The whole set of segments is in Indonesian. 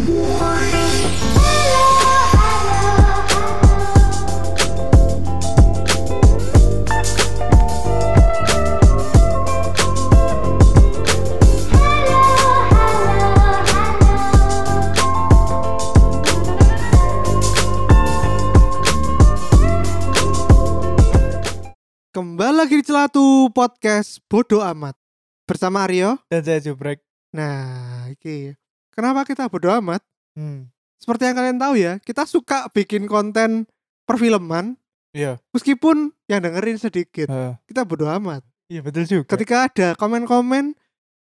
Kembali lagi di Celatu Podcast Bodoh Amat. Bersama Aryo. Dan saya jubrek. Nah, iki Kenapa kita bodoh amat? Hmm. Seperti yang kalian tahu ya Kita suka bikin konten perfilman Iya. Meskipun yang dengerin sedikit Eh, Kita bodoh amat iya betul juga. Ketika ada komen-komen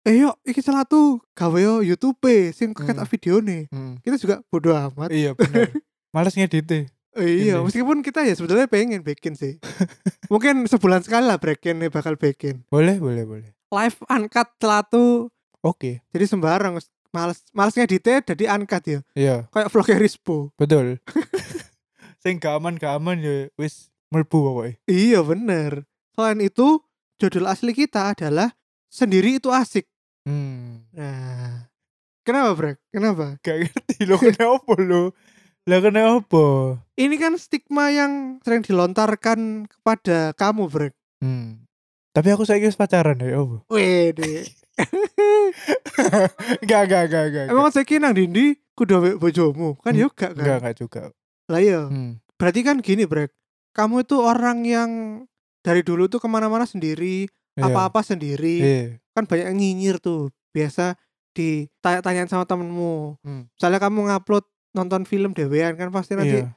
Eh yuk, iki Celatu Gawe yo Youtube Sing keket Hmm. video nih Hmm. Kita juga bodoh amat Iya benar. Males ngedit Eh, iya, Ini. meskipun kita ya sebetulnya pengen bikin sih Mungkin sebulan sekali lah breakin nih bakal bikin Boleh, boleh, boleh. Live uncut Celatu Oke. jadi sembarang males males ngeditnya jadi angkat ya Iya, kayak vlognya Rispo betul. Sing gak aman gak aman ya wis melbu pokoknya. iya bener selain itu judul asli kita adalah sendiri itu asik Hmm. nah kenapa Brek kenapa Gak ngerti lo kenapa lo. Lah kenapa? ini kan stigma yang sering dilontarkan kepada kamu Brek Hmm. Tapi aku saya pacaran ya, apa? Wede. Gak, gak, gak, gak. Emang saya nang dindi kudu bojomu kan Hmm, yo gak kan? enggak juga. Lah iya. Hmm. Berarti kan gini Brek. Kamu itu orang yang dari dulu tuh ke mana-mana sendiri, Iya. apa-apa sendiri. Iya. kan banyak yang nyinyir tuh biasa ditanya-tanyain sama temenmu Hmm. misalnya kamu ngupload nonton film dewean kan pasti nanti Iya.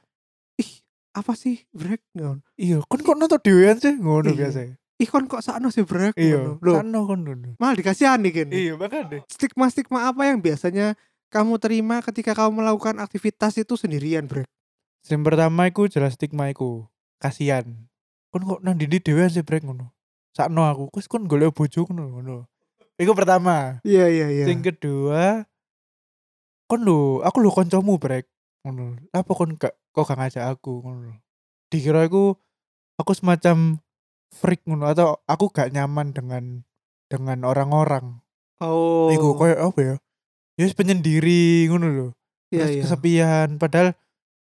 ih apa sih break ngon Iya, kon kok nonton dhewean sih ngono Iya. biasa. Ih kon kok sakno sih break Iya, kon ngono. malah dikasihani kan Iya, makanya. stigma stigma apa yang biasanya kamu terima ketika kamu melakukan aktivitas itu sendirian break Yang pertama iku jelas stigma iku. Kasihan. Kon kok nang dindi dhewean sih brek ngono. Sakno aku, kus kon golek bojo ngono ngono. Iku pertama. iya iya iya Sing kedua kon lho, aku lho kancamu brek ngono. Apa kon gak kok gak ngajak aku ngono. Dikira aku aku semacam freak ngono atau aku gak nyaman dengan dengan orang-orang. oh. Iku koyo apa ya? Ya penyendiri ngono lho. iya terus iya. kesepian padahal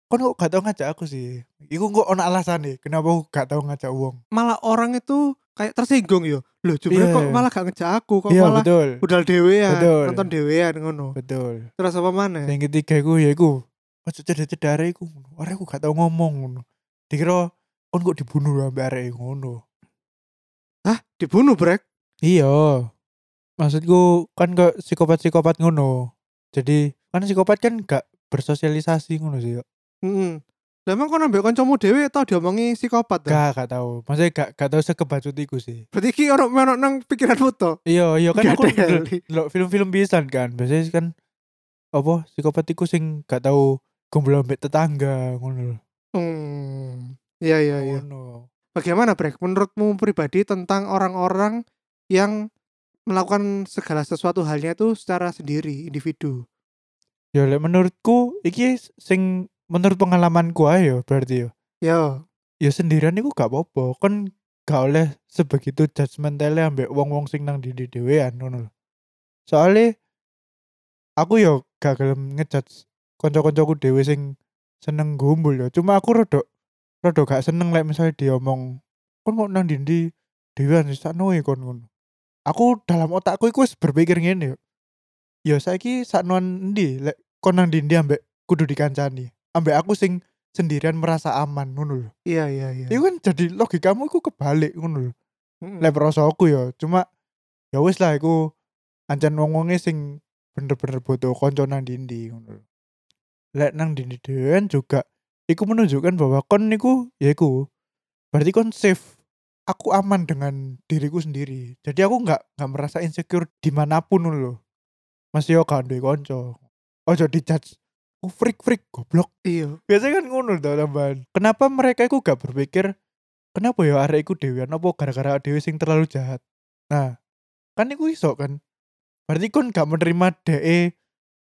kon kok gak tau ngajak aku sih. Iku kok ono alasan nih kenapa aku gak tau ngajak uang malah orang itu kayak tersinggung yo loh coba Iya. kok malah gak ngejak aku kok iya malah betul. budal dewean Betul. nonton dewean ngono. Betul. Terus apa mana yang ketiga iku ya iku ojo cedek-cedare iku orang aku gak tau ngomong ngono. Dikira kon kok dibunuh ambek arek ngono Hah, dibunuh brek? iya maksudku kan kok psikopat-psikopat ngono jadi kan psikopat kan gak bersosialisasi ngono sih yo. Heeh. Lah emang kok nambah kancamu dhewe tau diomongi psikopat ta? gak gak tau maksudnya gak gak tau sekebacut iku sih Berarti ki ono ono nang pikiranmu to. iya iya kan aku ndelok film-film pisan kan biasanya kan apa psikopat iku sing gak tahu kumpul ambek tetangga ngono lho. Hmm. Iya iya iya. Bagaimana Brek menurutmu pribadi tentang orang-orang yang melakukan segala sesuatu halnya itu secara sendiri, individu? ya menurutku iki sing menurut pengalamanku ae yo berarti yo Yo. ya sendirian iku gak apa-apa kan gak oleh sebegitu judgmental ambek wong-wong sing nang diri dhewean ngono lho. soalnya aku yo gak gelem ngejudge kanca-kancaku dhewe sing seneng gombol ya cuma aku rodok rodok gak seneng lek misalnya dia omong kon kok nang dindi dhewean wis sakno e kon ngono aku dalam otakku iku wis berpikir ngene yo ya saiki saknoan endi lek kon nang dindi ambek kudu dikancani ambek aku sing sendirian merasa aman ngono lho Iya iya iya. Iku kan jadi logikamu iku kebalik ngono lho. Mm-mm. Lek aku ya, cuma ya wis lah iku ancen wong-wonge sing bener-bener butuh kanca nang dindi ngono lho. Lek nang dindi dhewean juga iku menunjukkan bahwa kon niku ya iku berarti kon safe. Aku aman dengan diriku sendiri. Jadi aku nggak nggak merasa insecure di mana pun lho. Masih yo gak duwe kanca. Ojo dijudge. Oh, freak freak goblok Iya. biasanya kan ngono tau tambahan kenapa mereka itu gak berpikir kenapa ya arek iku dewean apa gara-gara dewe sing terlalu jahat nah kan iku iso kan berarti kon gak menerima DE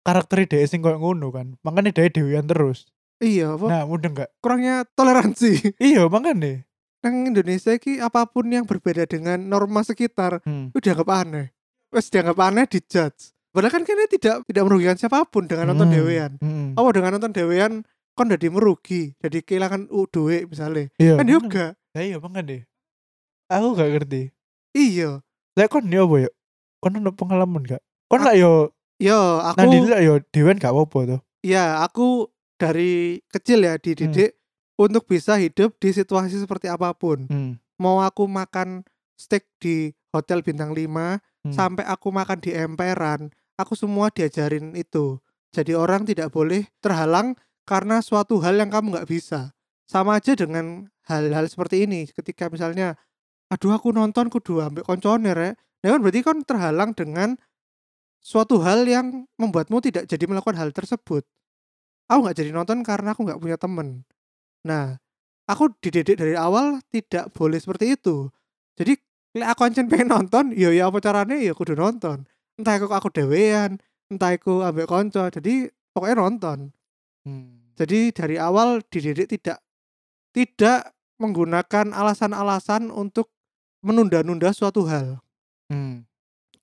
karakter DE sing koyo ngono kan makanya DE dewean terus Iya, apa nah mudah gak kurangnya toleransi. iya makanya Nang Indonesia ki apa pun yang berbeda dengan norma sekitar hmm. itu dianggap aneh. Wes dianggap aneh dijudge. Padahal kan kayaknya tidak tidak merugikan siapa pun dengan nonton Hmm, dewean. hmm. Oh dengan nonton dewean kon jadi merugi, jadi kehilangan uh, duit misalnya. Iya. Kan juga. Lah iya deh. Aku gak ngerti. Iya. Lah kon yo apa yo? Kon ono pengalaman gak? Kon lah yo Yo aku nanti lah yo dewan gak apa-apa tuh. ya aku dari kecil ya dididik untuk bisa hidup di situasi seperti apa pun. Hmm. Mau aku makan steak di hotel bintang 5 Hmm. sampai aku makan di emperan, aku semua diajarin itu. Jadi orang tidak boleh terhalang karena suatu hal yang kamu nggak bisa. Sama aja dengan hal-hal seperti ini. Ketika misalnya, aduh aku nonton kudu ambek koncone rek. Ya kan berarti kan terhalang dengan suatu hal yang membuatmu tidak jadi melakukan hal tersebut. Aku nggak jadi nonton karena aku nggak punya temen. Nah, aku dididik dari awal tidak boleh seperti itu. Jadi aku ancen pengen nonton, ya ya apa caranya ya kudu nonton. Entah aku aku dewean, entah aku ambek konco. Jadi pokoknya nonton. Hmm. Jadi dari awal dididik tidak tidak menggunakan alasan-alasan untuk menunda-nunda suatu hal. Hmm.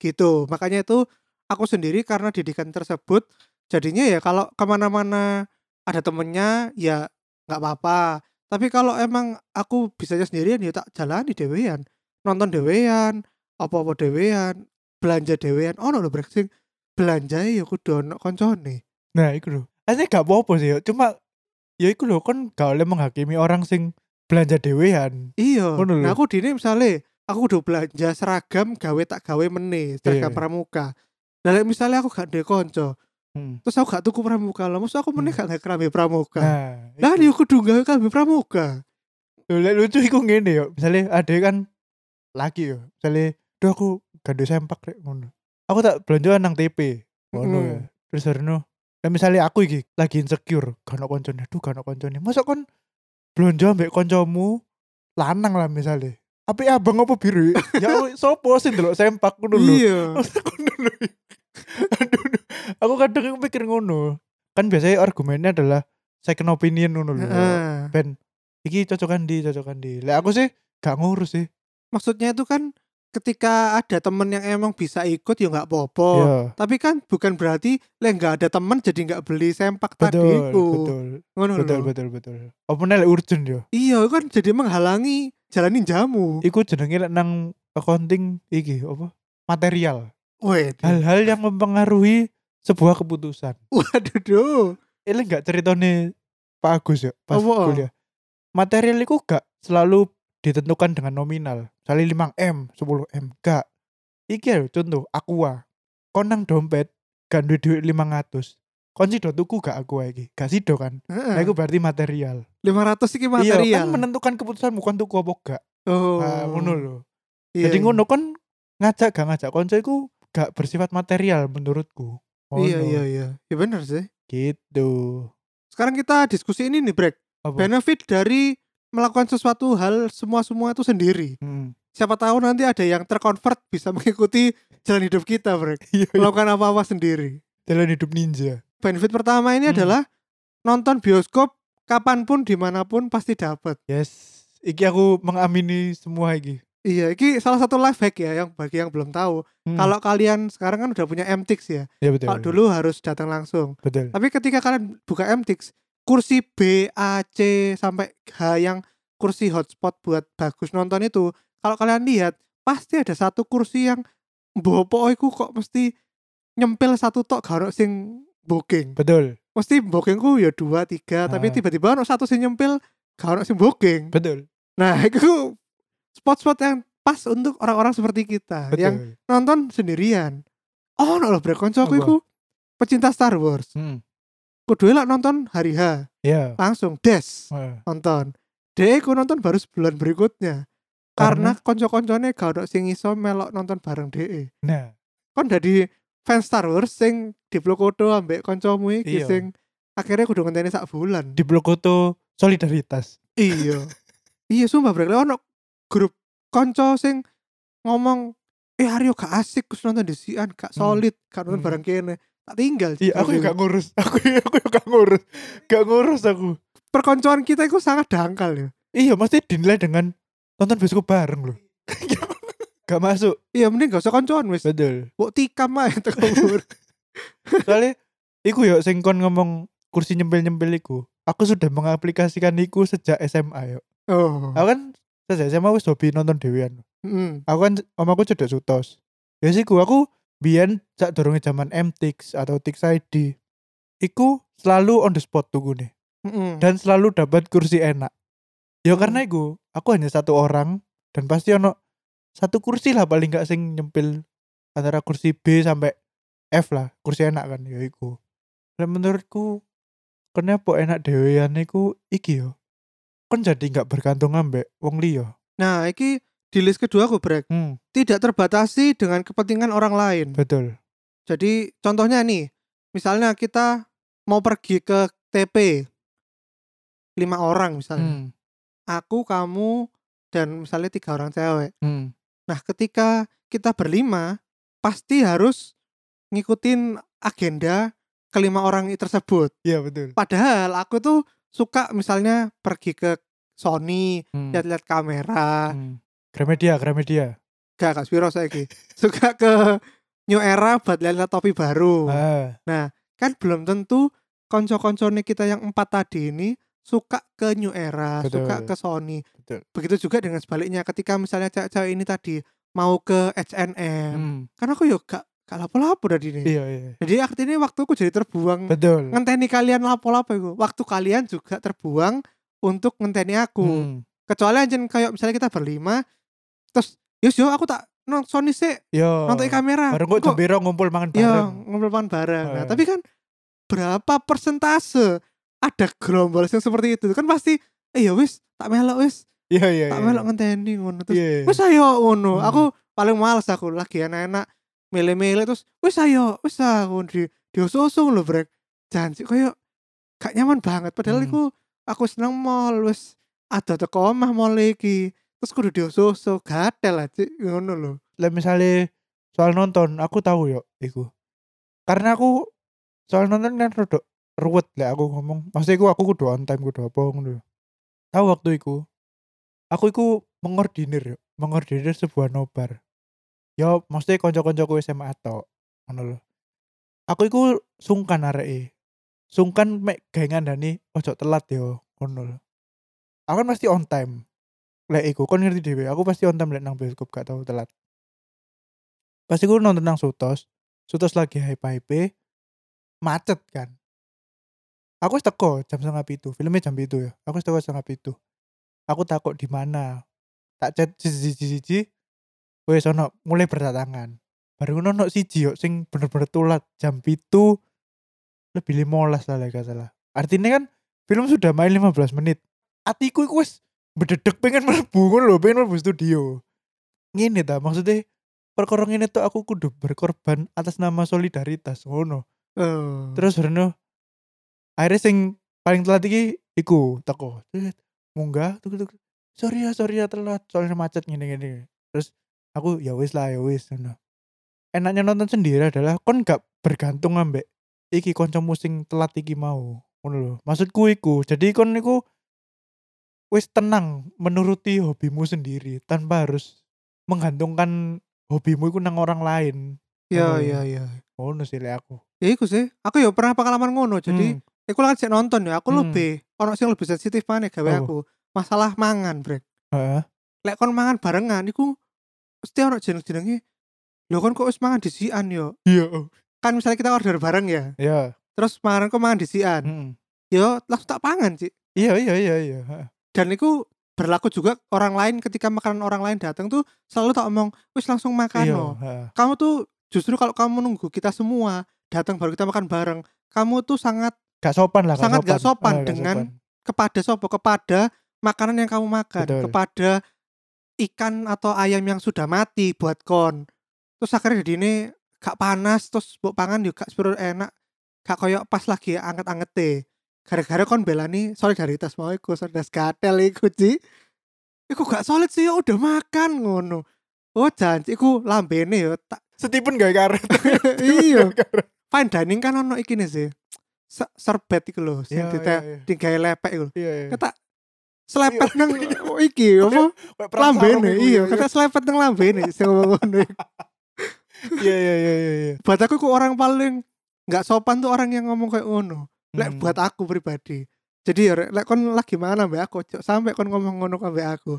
Gitu. Makanya itu aku sendiri karena didikan tersebut jadinya ya kalau ke mana-mana ada temennya ya nggak apa-apa. Tapi kalau emang aku bisanya sendirian ya tak jalani dewean. Nonton dewean, apa-apa dewean, belanja dewean. Oh, no brek sing belanja ya kudu ono koncone. Nah, iku lho. Asli gak apa-apa sih. Cuma ya iku lho kon gak oleh menghakimi orang sing belanja dewean. Iya. Nah, aku dini misalnya aku udah belanja seragam gawe tak gawe meneh, seragam Iya. pramuka. Nah, misalnya aku gak ndek konco, Hmm. terus aku gak tuku pramuka, lah mesti aku meneh Hmm. gak gak kerambe pramuka. Nah, Lah dia kudu gawe kerambe pramuka. Lho, lucu iku ngene yo. Misale ada kan laki yo. Misale, "Duh aku gak sempak rek ngono." Aku tak belanja nang TP. Ngono ya. Terus nah misalnya aku iki lagi insecure, gak ono koncone, aduh gak ono koncone. Masa kon belanja ambek koncomu lanang lah misalnya. Api abang apa biru? ya sopo sih ndelok sempak ngono lho. Iya. Aduh. Aku kadang mikir ngono. Kan biasanya argumennya adalah second opinion ngono lho. Heeh. Ben iki cocokan di, cocokan di. Lah aku sih gak ngurus sih. Maksudnya itu kan ketika ada temen yang emang bisa ikut ya nggak apa-apa. Iya. Tapi kan bukan berarti lek nggak ada temen jadi nggak beli sempak tadi Betul, betul. Ngono Betul, lho. betul, betul. Apa urgent yo. Iya kan jadi menghalangi jalanin jamu. Iku jenenge lek nang accounting iki apa? Material. Wait. Hal-hal yang mempengaruhi sebuah keputusan. Waduh. duh. Ini enggak ceritane Pak Agus ya pas Apa? kuliah. Material itu gak selalu ditentukan dengan nominal. Misalnya 5M, 10M. Gak. Iki lho contoh, Aqua. Kon nang dompet gak duwe duit 500. Kon sido tuku gak Aqua iki? Gak sido kan? Nah, Heeh. itu berarti material. 500 iki Iya, material. kan menentukan keputusanmu kon tuku apa gak. oh. Nah, ngono lho. Iya, Jadi iya. ngono kon ngajak gak ngajak konco iku gak bersifat material menurutku. Iya Ngono. iya iya. Ya bener sih. Gitu. Sekarang kita diskusi ini nih, Brek. Apa? Benefit dari melakukan sesuatu hal semua-semua itu sendiri. Hmm. Siapa tahu nanti ada yang terkonvert bisa mengikuti jalan hidup kita, Brek. Iya, iya. Melakukan apa-apa sendiri. Jalan hidup ninja. Benefit pertama ini Hmm. adalah nonton bioskop kapan pun di mana pun pasti dapat. Yes. Iki aku mengamini semua iki. Iya, ini salah satu life hack ya yang bagi yang belum tahu. Hmm. Kalau kalian sekarang kan udah punya MTX ya. ya betul. Kalau dulu harus datang langsung. betul. Tapi ketika kalian buka MTX, kursi B, A, C sampai H yang kursi hotspot buat bagus nonton itu, kalau kalian lihat pasti ada satu kursi yang bopo iku kok mesti nyempil satu tok ono sing booking. Betul. Mesti bookingku ya dua tiga, tapi Ah. tiba-tiba ono satu sing nyempil ono sing booking. Betul. Nah itu spot-spot yang pas untuk orang-orang seperti kita Betul. yang nonton sendirian. Oh, no loh bre koncoku Apa? iku pecinta Star Wars. Hmm. Kudu lah nonton hari H Ya. langsung des Wah. nonton. Dia aku nonton baru sebulan berikutnya. Karena konco-koncone gak ada sing iso melok nonton bareng DE. Nah, Kon dari fans Star Wars sing diplokoto ambek koncomu iki Iya. sing akhirnya kudu ngenteni sak bulan. di Blokoto solidaritas. iya. iya sumpah brek ono grup konco sing ngomong eh Aryo gak asik kus nonton di sian gak Hmm. solid gak nonton Hmm. bareng kene tak tinggal Iya, aku gak ngurus. Aku aku gak ngurus. Gak ngurus aku. perkoncoan kita itu sangat dangkal ya Iya, mesti dinilai dengan nonton bioskop bareng loh. gak masuk. iya mending gak usah koncoan wis Betul. Mbok tikam ae teko umur Soalnya iku yo sing kon ngomong kursi nyempil-nyempil iku. Aku sudah mengaplikasikan iku sejak SMA yo. Oh. Aku kan sejak SMA wis hobi nonton dewean. Mm. Aku kan omaku cedek sutos. Ya sih aku biyen sak durunge zaman MTX atau Tix ID. Iku selalu on the spot tuh nih Mm-mm. dan selalu dapat kursi enak. Ya Hmm. karena iku aku hanya satu orang dan pasti ono satu kursi lah paling gak sing nyempil antara kursi B sampai F lah kursi enak kan ya iku. Dan menurutku kenapa enak dewean iku iki yo. Jadi nggak bergantung ambek wong liya. Nah, iki di list kedua aku brek. Hmm, Tidak terbatasi dengan kepentingan orang lain. betul. Jadi contohnya nih, misalnya kita mau pergi ke TP lima orang misalnya, Hmm, aku, kamu, dan misalnya tiga orang cewek. hmm. Nah, ketika kita berlima, pasti harus ngikutin agenda kelima orang tersebut. Iya betul. Padahal aku tuh suka misalnya pergi ke Sony, Hmm, lihat-lihat kamera, hmm. Gramedia, Gramedia. gak kak Spiro saiki. suka ke New Era buat lihat topi baru. Ah, kan belum tentu konco-koncone kita yang empat tadi ini suka ke New Era, Betul. suka ke Sony. betul. Begitu juga dengan sebaliknya ketika misalnya cewek-cewek ini tadi mau ke H&M. Hmm, Kan aku yo gak lapo-lapo dari ini. Iya, iya. Jadi artinya waktuku jadi terbuang Betul. ngenteni kalian lapo-lapo iku. Waktu kalian juga terbuang untuk ngenteni aku. Hmm. Kecuali anjen kayak misalnya kita berlima terus yus yo aku tak nonton Sony sih Yo. nonton kamera. Kok Engko- jam piro ngumpul mangan Iya, bareng. ngumpul makan bareng. Nah, Eh. tapi kan berapa persentase ada gerombol yang seperti itu kan pasti eh ya wis tak melok wis Iya, iya. tak iya. melok ngenteni ngono terus Iya. wis ayo ngono Hmm. aku paling males aku lagi enak-enak milih-milih terus wis ayo wis aku di diusung lho brek janji koyo gak nyaman banget padahal Hmm. iku aku seneng mall wis ada teko omah mall iki terus kudu diusung gatel aja ngono lho Lah misalnya soal nonton, aku tahu yo iku. Karena aku soal nonton kan rada ruwet lah aku ngomong. Maksudnya aku aku kudu on time kudu apa ngono. Tahu waktu iku. Aku iku mengordinir yo, mengordinir sebuah nobar. Yo maksudnya konco-koncoku SMA tok ngono lho. Aku iku sungkan areke. Sungkan mek gawe ngandani ojo telat yo ngono lho. Aku kan pasti on time. Lek iku kon ngerti dhewe, aku pasti on time lek nang bioskop gak tau telat. Pasti gue nonton nang Sutos, Sutos lagi hype-hype, macet kan. Aku teko jam setengah itu, filmnya jam itu ya. Aku teko setengah itu. Aku takut di mana. Tak chat siji-siji, wes ono mulai berdatangan. Baru ngono ono siji yo sing bener-bener tulat jam itu lebih 15 lah lek gak salah. Artinya kan film sudah main 15 menit. Atiku iku wis bededek pengen mlebu ngono lho, pengen mlebu studio. Ngene ta maksudnya perkara ngene tuh aku kudu berkorban atas nama solidaritas ngono. Oh. Terus Bruno akhirnya sing paling telat iki iku teko. Munggah tuk tuk. Sorry ya, sorry ya telat soalnya macet gini gini. Terus aku ya wis lah ya wis ngono. Enaknya nonton sendiri adalah kon gak bergantung ambek iki kancamu sing telat iki mau. Ngono lho. Maksudku iku. Jadi kon iku wis tenang menuruti hobimu sendiri tanpa harus menggantungkan hobimu iku nang orang lain. Ngono. iya iya. Ngono sih aku. Ya iku sih. Aku ya pernah pengalaman ngono. Jadi Hmm. aku lagi sik nonton ya. Aku Hmm. lebih ono sing lebih sensitif maneh gawe Apa? aku. Masalah mangan, Brek. Heeh. Lek kon mangan barengan iku mesti ono jeneng-jenenge. Lho kon kok wis mangan disian yo. Iya. Kan misalnya kita order bareng ya. Ya. Terus mangan kok mangan disian. Mm. Yo langsung tak pangan sih. Iya iya iya iya. Dan itu berlaku juga orang lain ketika makanan orang lain datang tuh selalu tak omong wis langsung makan Iya. no. Kamu tuh justru kalau kamu nunggu kita semua datang baru kita makan bareng, kamu tuh sangat Gak sopan lah. Sangat gak sopan gak dengan sopan. kepada sopo kepada makanan yang kamu makan Betul. kepada ikan atau ayam yang sudah mati buat kon. Terus akhirnya jadi ini gak panas terus buat pangan juga gak sepiro enak. Gak koyok pas lagi anget-angete. Gara-gara kon belani solidaritas mau iku solidaritas gatel iku Ci. Iku gak solid sih ya udah makan ngono. Oh janji iku lambene yo tak Setipun gak karet. iya. fine dining kan ono iki nih sih Se- serbet iku lho sing dite iya, iya. digawe lepek iku Iya iya. kata selepet nang oh, iki apa perang sarung lambene iya kata selepet nang lambene sing ngono. Iya iya iya iya. iya. buat aku ku orang paling nggak sopan tuh orang yang ngomong kayak ngono lek Hmm. buat aku pribadi jadi ya lek kon lagi mana mbak aku sampai kon ngomong ngono ke mbak aku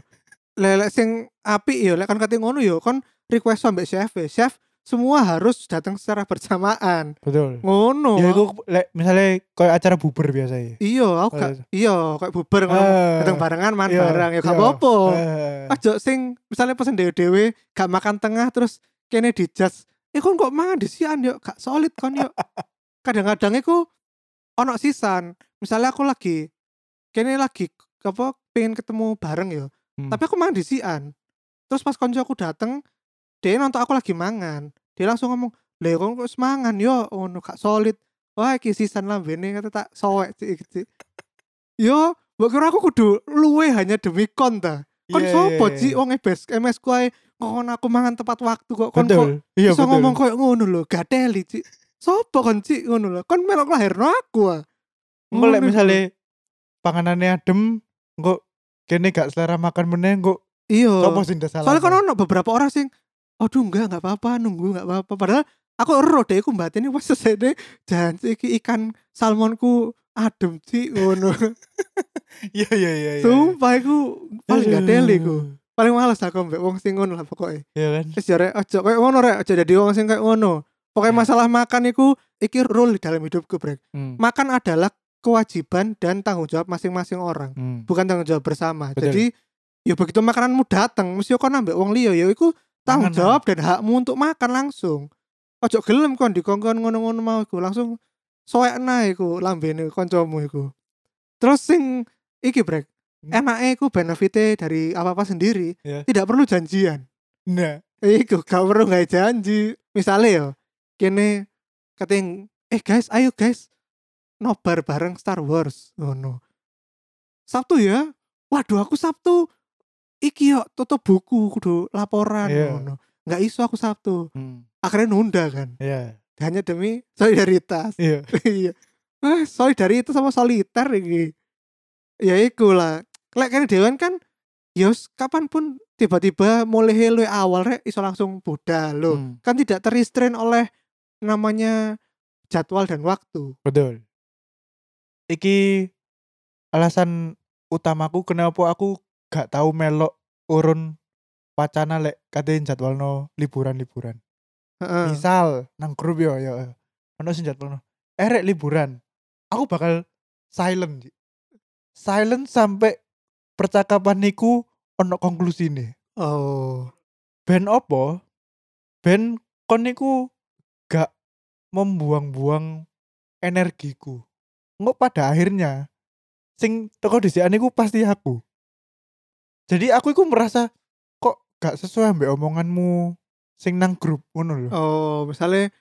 lek sing api ya lek kon kate ngono ya kon request sampai chef ya. chef semua harus datang secara bersamaan. Betul. Ngono. Ya iku misalnya kayak acara buber biasa ya iya aku gak iya kayak bubar ngono. Ah, datang barengan man iya, bareng. Ya gak iya. apa-apa. Eh, aja sing misalnya pesen dewe-dewe gak makan tengah terus kene dijudge eh kon kok mangan disian yuk? Gak solid kon yuk. Kadang-kadang iku ono sisan. Misalnya aku lagi kene lagi apa pengen ketemu bareng ya. Hmm. tapi aku mangan disian. Terus pas konco aku dateng dia nonton aku lagi mangan. Dia langsung ngomong le kon kok semangan yo ono gak solid. Wah iki sisan lambene kata tak sowek cik yo mbok kira aku kudu luwe hanya demi kon ta? Kon iya, sopo Ci iya. wong ebes MS ku ae kon aku mangan tepat waktu kok kon kok iya iso betul. ngomong koyo ngono lho gadeli Ci sopo kon Ci ngono lho kon melok lahirno aku ah. Iku. misale panganannya adem engko kene gak selera makan meneh engko iya. sing salah soalnya kan ono beberapa orang sing aduh enggak enggak apa-apa nunggu enggak apa-apa padahal aku ero deh aku mbak ini pas selesai jangan iki ikan salmonku adem sih ngono iya iya iya iya. sumpah aku paling gak deli ku paling males aku mbak wong sing ngono lah pokoknya iya kan Wis jare aja kayak ngono rek, aja dadi wong sing kayak ngono. Pokoknya masalah makan iku iki rule di dalam hidupku, Brek. Hmm, Makan adalah kewajiban dan tanggung jawab masing-masing orang, hmm. bukan tanggung jawab bersama. Betul. Jadi ya begitu makananmu datang, mesti kau nambah wong liya ya iku tanggung jawab dan hakmu untuk makan langsung. Ojo gelem kon dikongkon ngono-ngono mau iku langsung soekna iku lambene kancamu iku. Terus sing iki, Brek. Hmm. Enaknya iku benefitnya dari apa-apa sendiri, Iya. tidak perlu janjian. nah Iku gak perlu nggak janji. Misalnya ya, kene keting, eh guys, ayo guys, nobar bareng Star Wars, ngono. Sabtu ya, waduh aku Sabtu, iki yo tutup buku, kudu laporan, Iya. ngono. Nggak iso aku Sabtu, hmm. akhirnya nunda kan, iya hanya demi solidaritas. iya Iya, ah solidaritas sama soliter iki. Ya iku lah, lek kene dewan kan, yos kapan pun tiba-tiba mulai lu awal rek iso langsung budal lo Hmm, kan tidak terrestrain oleh namanya jadwal dan waktu betul iki alasan utamaku kenapa aku gak tahu melok urun wacana lek katain jadwalno liburan-liburan. Heeh. misal nang grup yo yo ono sing jadwalno eh rek liburan. Aku bakal silent silent sampai percakapan niku ono konklusi nih oh. Ben opo? Ben kon niku gak membuang-buang energiku. Nggak pada akhirnya sing teko disian niku pasti aku jadi aku iku merasa kok gak sesuai ambek omonganmu sing nang grup? Ngono lho. Oh misalnya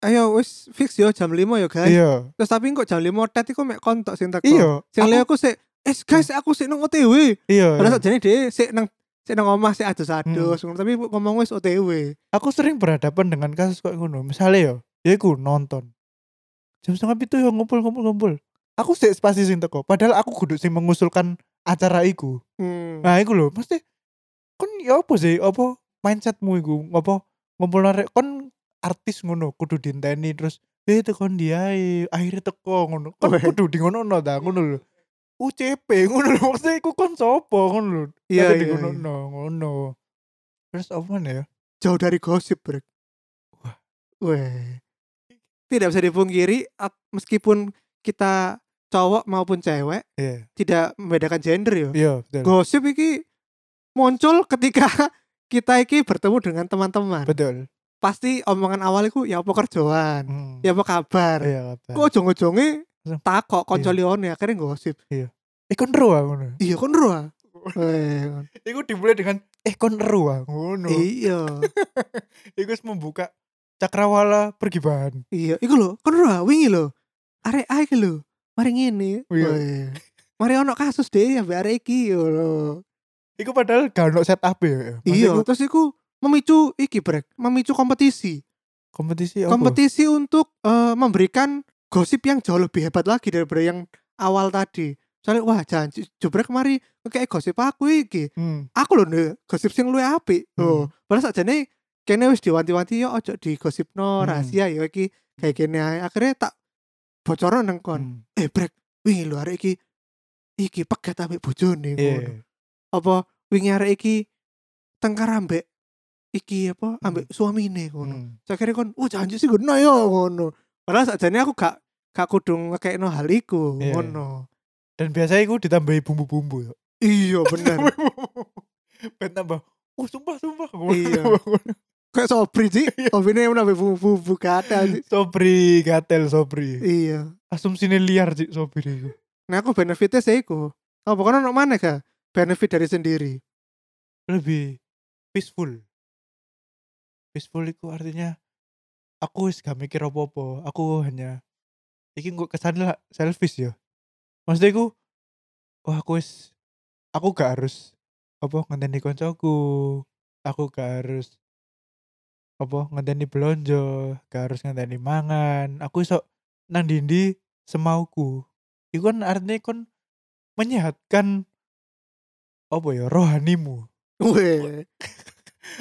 ayo wis fix yo jam 5 yo guys. Iya. Terus tapi kok jam 5 tet iku mek kontok sing teko. Iya. Sing aku, aku sik eh guys aku sik nang OTW iya padahal sakjane dhewe sik nang sik nang omah sik adus-adus ngono tapi ngomong wis OTW aku sering berhadapan dengan kasus kok ngono. Misalnya yo ya iku nonton. Jam setengah itu yo ngumpul ngumpul ngumpul aku sih spasi sing teko padahal aku kudu sing mengusulkan acara iku hmm. nah iku lho mesti kon ya apa sih apa mindsetmu iku apa ngumpul narek kon artis ngono kudu dinteni terus eh tekon dia akhirnya teko ngono Weh. kudu di ngono no ta ngono lho UCP ngono lho maksudnya iku kon sopo ngono lho Iya, iya, ngono iya. no, ngono terus apa ya jauh dari gosip brek Wah. Weh. tidak bisa dipungkiri meskipun kita cowok maupun cewek iya. tidak membedakan gender yo. Iya betul. Gosip iki muncul ketika kita iki bertemu dengan teman-teman. Betul. Pasti omongan awal iku ya apa kerjaan? Hmm. ya apa kabar? Iya kabar. kok ujung-ujungnya takok konco Iya. lione akhirnya gosip. Eh kon ah ngono? Iya kon ro. Weh, iku dimulai dengan eh kon ah ngono. Iya. Iku wis membuka cakrawala pergibahan. Iya iku lho kon ro wingi lho. Arek ae lho mari ngene Iya. Weh. mari ono kasus deh ya arek iki yo lho iku padahal gak ono setup ya Maksudnya iya iku terus iku memicu iki brek memicu kompetisi kompetisi apa? kompetisi untuk eh, memberikan gosip yang jauh lebih hebat lagi daripada yang awal tadi soalnya wah jangan jubrek kemari kayak gosip aku iki Hmm. aku loh nih gosip sing luwe apik Hmm. oh padahal sakjane kene wis diwanti-wanti yo ojo digosipno Hmm. rahasia yo iki kayak ae. akhirnya tak bocoran nang kon Hmm. eh brek wingi lho arek iki iki pegat ambek bojone ngono apa wingi arek iki tengkar ambek iki apa ambek suamine ngono Hmm. saya kira kon oh janji sih ngono ya ngono padahal sakjane aku gak gak kudu ngekekno hal iku Iya. ngono Dan biasanya aku ditambahi bumbu-bumbu ya. iya bener Ben tambah. Oh sumpah sumpah. Iya. kayak sobri sih sobri ini nambah bumbu-bumbu kata sih Sobri gatel sobri. iya Asumsine liar sih sobri itu. nah aku benefitnya sih iku apa kan ono mana ga benefit dari sendiri Lebih peaceful. Peaceful itu artinya aku wis gak mikir apa-apa. Aku hanya iki kok kesannya lah selfish ya. Maksudnya aku wah aku wis aku gak harus apa ngenteni koncoku. Aku gak harus apa ngenteni belonjo, gak harus ngenteni mangan. Aku iso nang dindi semauku. Iku kan artinya kon menyehatkan apa ya rohanimu. Weh,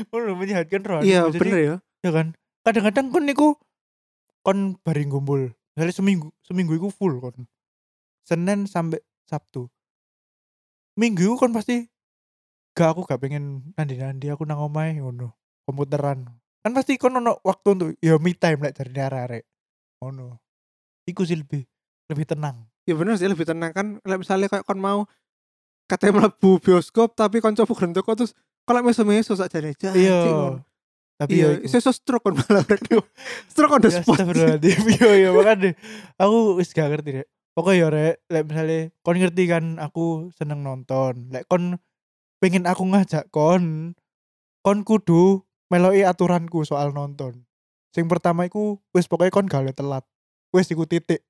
menyehatkan rohanimu. iya Jadi, bener ya. ya kan? Kadang-kadang kon niku kon bareng ngumpul. Misalnya seminggu seminggu iku full kon. Senin sampai Sabtu. Minggu iku kon pasti gak aku gak pengen nandi-nandi aku nang omahe ngono. Komputeran kan pasti kon ono waktu untuk ya me time lek dari arek-arek ngono iku sih lebih lebih tenang. Ya bener sih lebih tenang. Kan Lek misalnya kayak kon mau katanya mlebu bioskop tapi kon coba gerendok kok terus kalau meso-meso sak jane iya tapi iya ya iku. iso stroke kon malah brek stroke on the Ya, spot. Iya iya makanya Aku wis gak ngerti deh Pokoknya ya rek Lek misalnya Kon ngerti kan Aku seneng nonton. Lek kon Pengen aku ngajak kon Kon kudu Meloi aturanku soal nonton. Sing pertama iku Wis pokoknya kon gak boleh telat. Wis iku titik.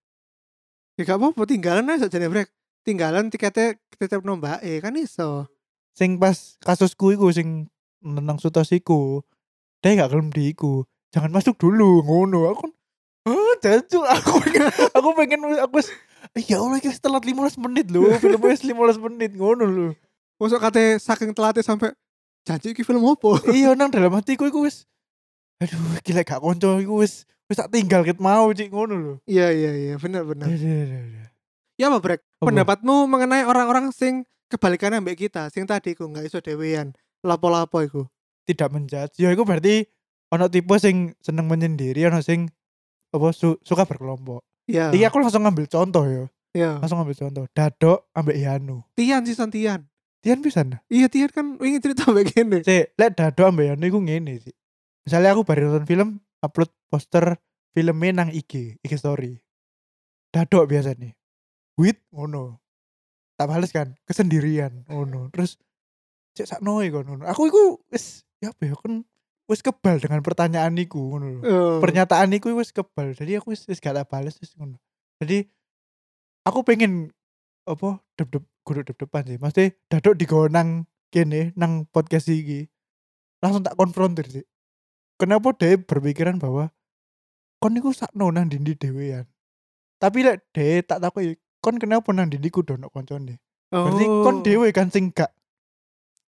Ya gak apa-apa tinggalan aja jane brek. Tinggalan tiketnya tetep nombak eh kan iso. Sing pas kasusku iku Sing Nang sutosiku Dia gak gelem diiku. Jangan masuk dulu Ngono. Aku Oh, jancuk aku. Pengen aku pengen aku wis ya Allah wis telat 15 menit lho film wis 15 menit. Ngono lho. Masuk kate saking telatnya sampai janji iki film opo iya nang dalam hatiku iku wis aduh gila gak konco iku wis wis tak tinggal ket mau cik ngono lho. Iya iya iya bener bener. Ya apa brek Apa? pendapatmu mengenai orang-orang sing kebalikannya ambek kita sing tadi ku nggak iso dewean lapo-lapo iku? Tidak menjudge. Ya iku berarti ono tipe sing seneng menyendiri ono sing apa su- suka berkelompok. Iya. Iki aku langsung ngambil contoh ya iya. Langsung ngambil contoh. Dadok ambek Yanu Tian sih Tian Tian pisan iya Tian kan ingin cerita ambek gini Si, lek dado ambek Yano iku ngene sih. Misalnya aku baru nonton film, upload poster filmnya nang IG, IG story. Dado biasa nih. Wit ngono. Tak bales kan, kesendirian ngono. Terus cek sakno iku ngono. Aku iku wis ya apa ya kan wis kebal dengan pertanyaan iku ngono lho. Oh. Pernyataan iku wis kebal. Jadi aku wis wis gak tak bales wis ngono. Jadi aku pengen apa dep-dep kudu dep-depan sih. Maksudnya dadok digawa nang kene nang podcast iki. Langsung tak konfrontir sih. Kenapa dia berpikiran bahwa kon niku sakno nang dindi dhewean. Tapi lek dia tak takoki kon kenapa nang dindi kudu ono koncone. Berarti kon Oh. dhewe kan sing gak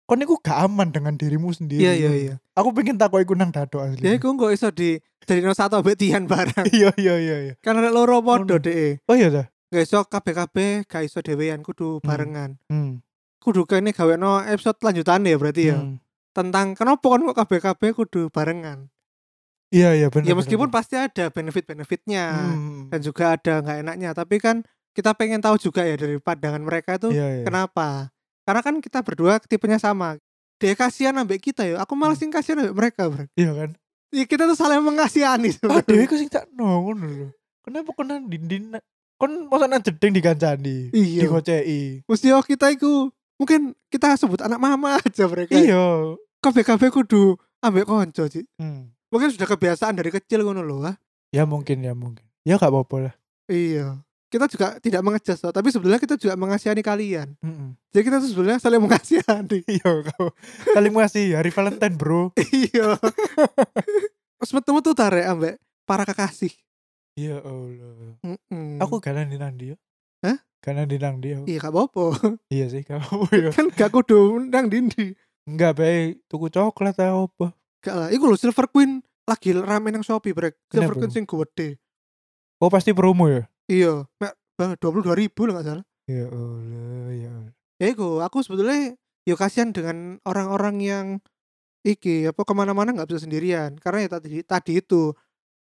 kon niku gak aman dengan dirimu sendiri. iya iya iya Aku pengen takoki ku nang dadok asli. ya iku nggak iso di dari no satu ambek Tian barang iya iya iya iya. kan ada loro podo deh Oh iya dah. Nggak iso kabeh-kabeh gak iso dewean kudu barengan Hmm. kudu kene gawe no episode lanjutan ya berarti ya Hmm. tentang kenapa kan kok kabeh-kabeh kudu barengan Iya iya benar. ya meskipun pasti ada benefit-benefitnya Hmm. dan juga ada nggak enaknya tapi kan kita pengen tahu juga ya dari pandangan mereka itu Iya, iya. kenapa karena kan kita berdua tipenya sama dia kasihan ambek kita ya aku malah Hmm. sing kasihan ambek mereka bro Iya kan? ya, kita tuh saling mengasihani Ah, dhewe ku sing tak ngono lho. Kenapa nang dindin kon masa nang jeding dikancani, Iya. digoceki. mesti oh kita itu mungkin kita sebut anak mama aja mereka Iya. kabeh-kabeh kudu ambek konco sih Hmm. mungkin sudah kebiasaan dari kecil ngono loh ah. Ya mungkin ya mungkin. Ya gak apa-apa lah. iya kita juga tidak mengejas loh tapi sebenarnya kita juga mengasihani kalian Heeh. jadi kita tuh sebenarnya saling mengasihani Iya kau. Saling ngasih hari Valentine, Bro. iya terus ketemu tuh tarik ambek para kekasih Ya Allah. Mm-mm. Aku gak nang nang dia. Hah? Gak nang nang dia. iya gak apa-apa Iya sih, gak apa ya. kan gak kudu nang dindi Enggak baik tuku coklat atau apa. gak lah iku loh Silver Queen lagi rame nang Shopee brek Silver Kenapa? Queen sing gede Oh pasti promo ya? Iya, dua puluh dua ribu lah nggak salah. Ya Allah, ya Allah. Ya iku, aku sebetulnya ya kasihan dengan orang-orang yang iki apa ke mana-mana nggak bisa sendirian karena ya tadi tadi itu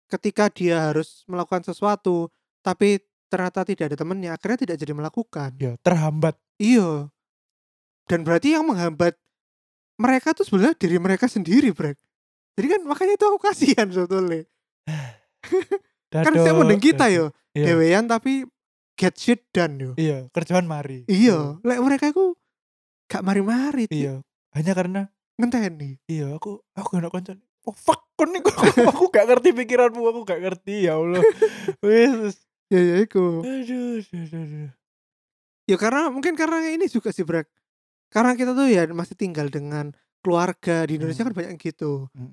ketika dia harus melakukan sesuatu tapi ternyata tidak ada temennya akhirnya tidak jadi melakukan Ya terhambat. iya dan berarti yang menghambat mereka tuh sebenarnya diri mereka sendiri brek jadi kan makanya itu aku kasihan sebetulnya kan saya mending kita yo Iya. dewean tapi get shit done yo Iya, kerjaan mari. iya lek mereka itu gak mari-mari. Iya. Hanya karena ngenteni iya aku aku gak konco. Oh fuck kon nih aku gak ngerti pikiranmu, aku gak ngerti ya Allah. Wis. ya ya iku Aduh, aduh, aduh. Ya karena mungkin karena ini juga sih Brek. Karena kita tuh ya masih tinggal dengan keluarga di Indonesia Hmm. kan banyak yang gitu. Mm.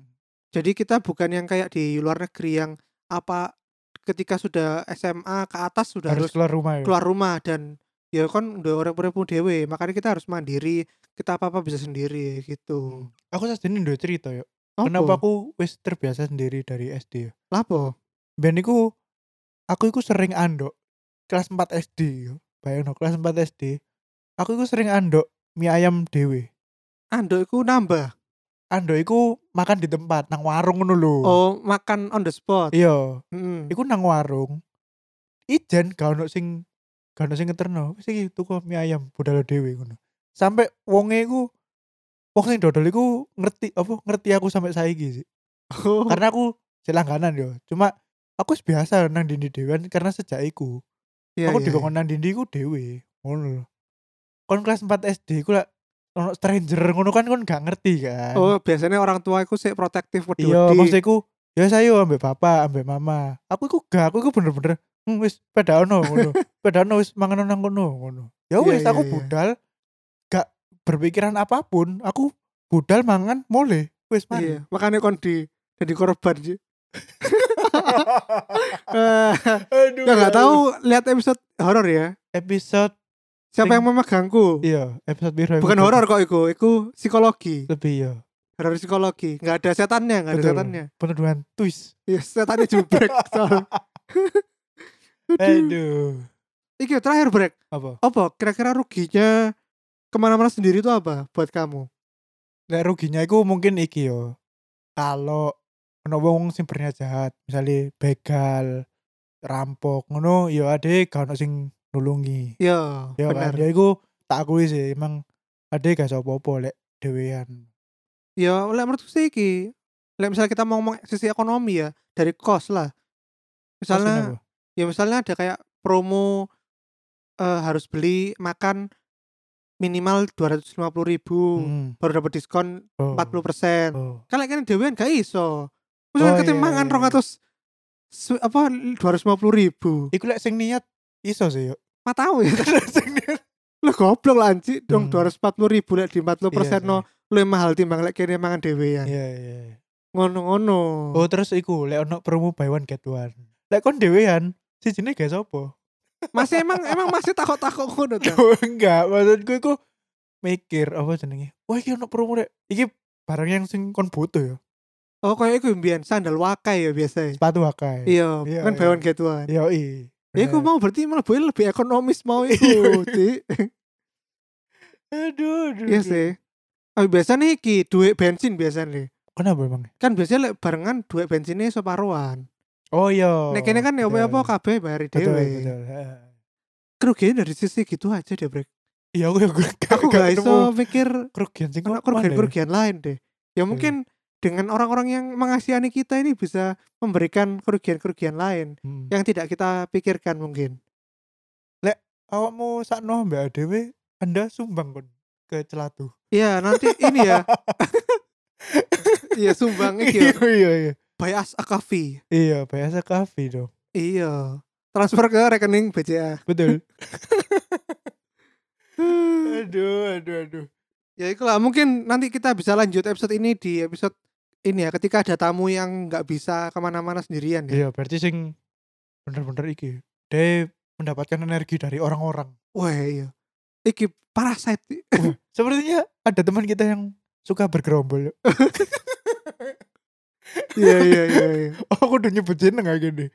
Jadi kita bukan yang kayak di luar negeri yang apa ketika sudah SMA ke atas sudah Harus harus, keluar rumah ya. keluar rumah dan ya kan udah orang pun dewe makanya kita harus mandiri kita apa apa bisa sendiri gitu. Aku saat ini udah cerita ya. Apa? Kenapa aku wis terbiasa sendiri dari SD ya. Lapo? Ben iku aku iku sering andok kelas 4 SD yo. Bayangno kelas 4 SD. Aku iku sering andok mie ayam dewe. Ando iku nambah. Andok iku makan di tempat nang warung ngono lho. Oh makan on the spot. Iya, Mm. iku nang warung. Ijen gak ono sing gak ono sing ngeterno. Wis iki tuku mie ayam budal dhewe ngono. Sampai wonge iku wong sing dodol iku ngerti apa ngerti aku sampai saiki sih. Oh. Karena aku selangganan yo. Cuma aku biasa nang dindi dhewean karena sejak iku. Iya, aku iya, dikongkon nang dindi iku dhewe. Ngono lho. Kon kelas 4 SD iku lah ono stranger ngono kan kon gak ngerti kan. iya. Oh biasanya orang tua aku sih protektif wedi Iya, maksudku ya saya ambek bapak, ambek mama. Aku iku gak, aku iku bener-bener hmm, wis pada ono ngono. pada ono wis mangan nang kono ngono. Ya Iya, wis iya, aku iya. budal gak berpikiran apa pun. Aku budal mangan mole. Wis mari. Iya, makanya kon di jadi korban sih. Eh, Aduh. ya nggak tahu lihat episode horor ya. episode Siapa Sing- yang memegangku? iya, episode biru. Bukan horor kok iku, iku psikologi. Lebih ya. Horor psikologi. Nggak ada setannya, nggak ada setannya. Penuh dengan twist. Iya, setannya jubrek. soal. Aduh. Aduh. Iki terakhir break. Apa? Apa kira-kira ruginya ke mana-mana sendiri itu apa buat kamu? Nek ruginya iku mungkin iki yo. Kalau ono wong sing jahat, misalnya begal, rampok, ngono yo ade gak ono sing nulungi. Ya, Ya benar. kan, ya iku tak akui sih emang ade gak iso apa-apa lek dhewean. Ya, oleh menurutku sih iki. Lek misalnya kita mau ngomong sisi ekonomi ya, dari kos lah. Misalnya ya misalnya ada kayak promo eh, harus beli makan minimal 250.000 ribu Hmm. baru dapat diskon Oh. 40% Oh. kan lek kan dewean gak iso misalnya Oh, iya, mangan iya. rong atus su- apa 250.000 ribu Iku lek sing niat iso sih yo. mah tahu ya sing niat. lah goblok lah anci dong Hmm. 240.000 ribu lek di 40% Iya, no lu mahal timbang lek kene mangan dewean Iya iya. iya. ngono-ngono Oh terus iku lek ono promo buy one get one. Lek kon dhewean sijine gak sapa? Masih emang emang masih takut-takut ngono Oh, enggak, maksudku iku mikir apa jenenge? Wah, iki ono promo rek. Iki barang yang sing kon butuh ya. oh kayak iku mbiyen sandal wakai ya biasa Sepatu wakai. iya Iya, kan iya. buy one get one Yo i. Ya aku mau berarti malah boleh lebih ekonomis mau itu, Ci. Aduh, aduh. Iya sih. Tapi biasanya iki duit bensin biasanya. Kenapa emang? Kan biasanya barengan duit bensinnya separuhan. Oh iya. Nek kene kan ya betul. kabeh bayar dhewe. betul. Kerugian dari sisi gitu aja deh, Brek. Iya, aku aku Aku gak iso mikir kerugian sing mana ya? kerugian-kerugian lain deh. Ya mungkin dengan orang-orang yang mengasihani kita ini bisa memberikan kerugian-kerugian lain Hmm. yang tidak kita pikirkan mungkin. Awakmu sakno mbak dhewe Anda sumbang kon ke celatu. Iya, nanti ini ya. Iya, sumbang iki ya. iya, iya. Bayas Akafi. Iya, biasa kafe dong. Iya. Transfer ke rekening BCA. Betul. aduh, aduh, aduh. ya itulah mungkin nanti kita bisa lanjut episode ini di episode ini ya ketika ada tamu yang nggak bisa ke mana-mana sendirian ya. Iya, berarti sing bener-bener iki. Dia mendapatkan energi dari orang-orang. Wah iya. Iki parasite. Sepertinya ada teman kita yang suka bergerombol. Iya iya iya. iya. oh, aku udah nyebut jeneng kayak gini.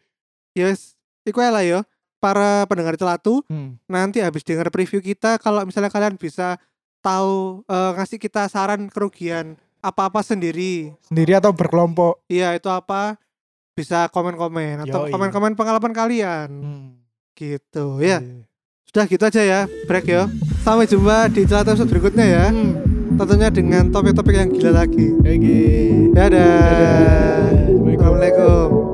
Yes. iku lah yo para pendengar celatu Hmm. nanti habis denger preview kita kalau misalnya kalian bisa tahu eh, ngasih kita saran kerugian apa-apa sendiri Sendiri atau berkelompok. iya itu apa bisa komen-komen atau komen-komen pengalaman kalian Hmm. gitu ya Iya. sudah gitu aja ya break yo sampai jumpa di celatu episode berikutnya ya Hmm tentunya dengan topik-topik yang gila lagi. Oke. Okay. Dadah. Dadah. Assalamualaikum.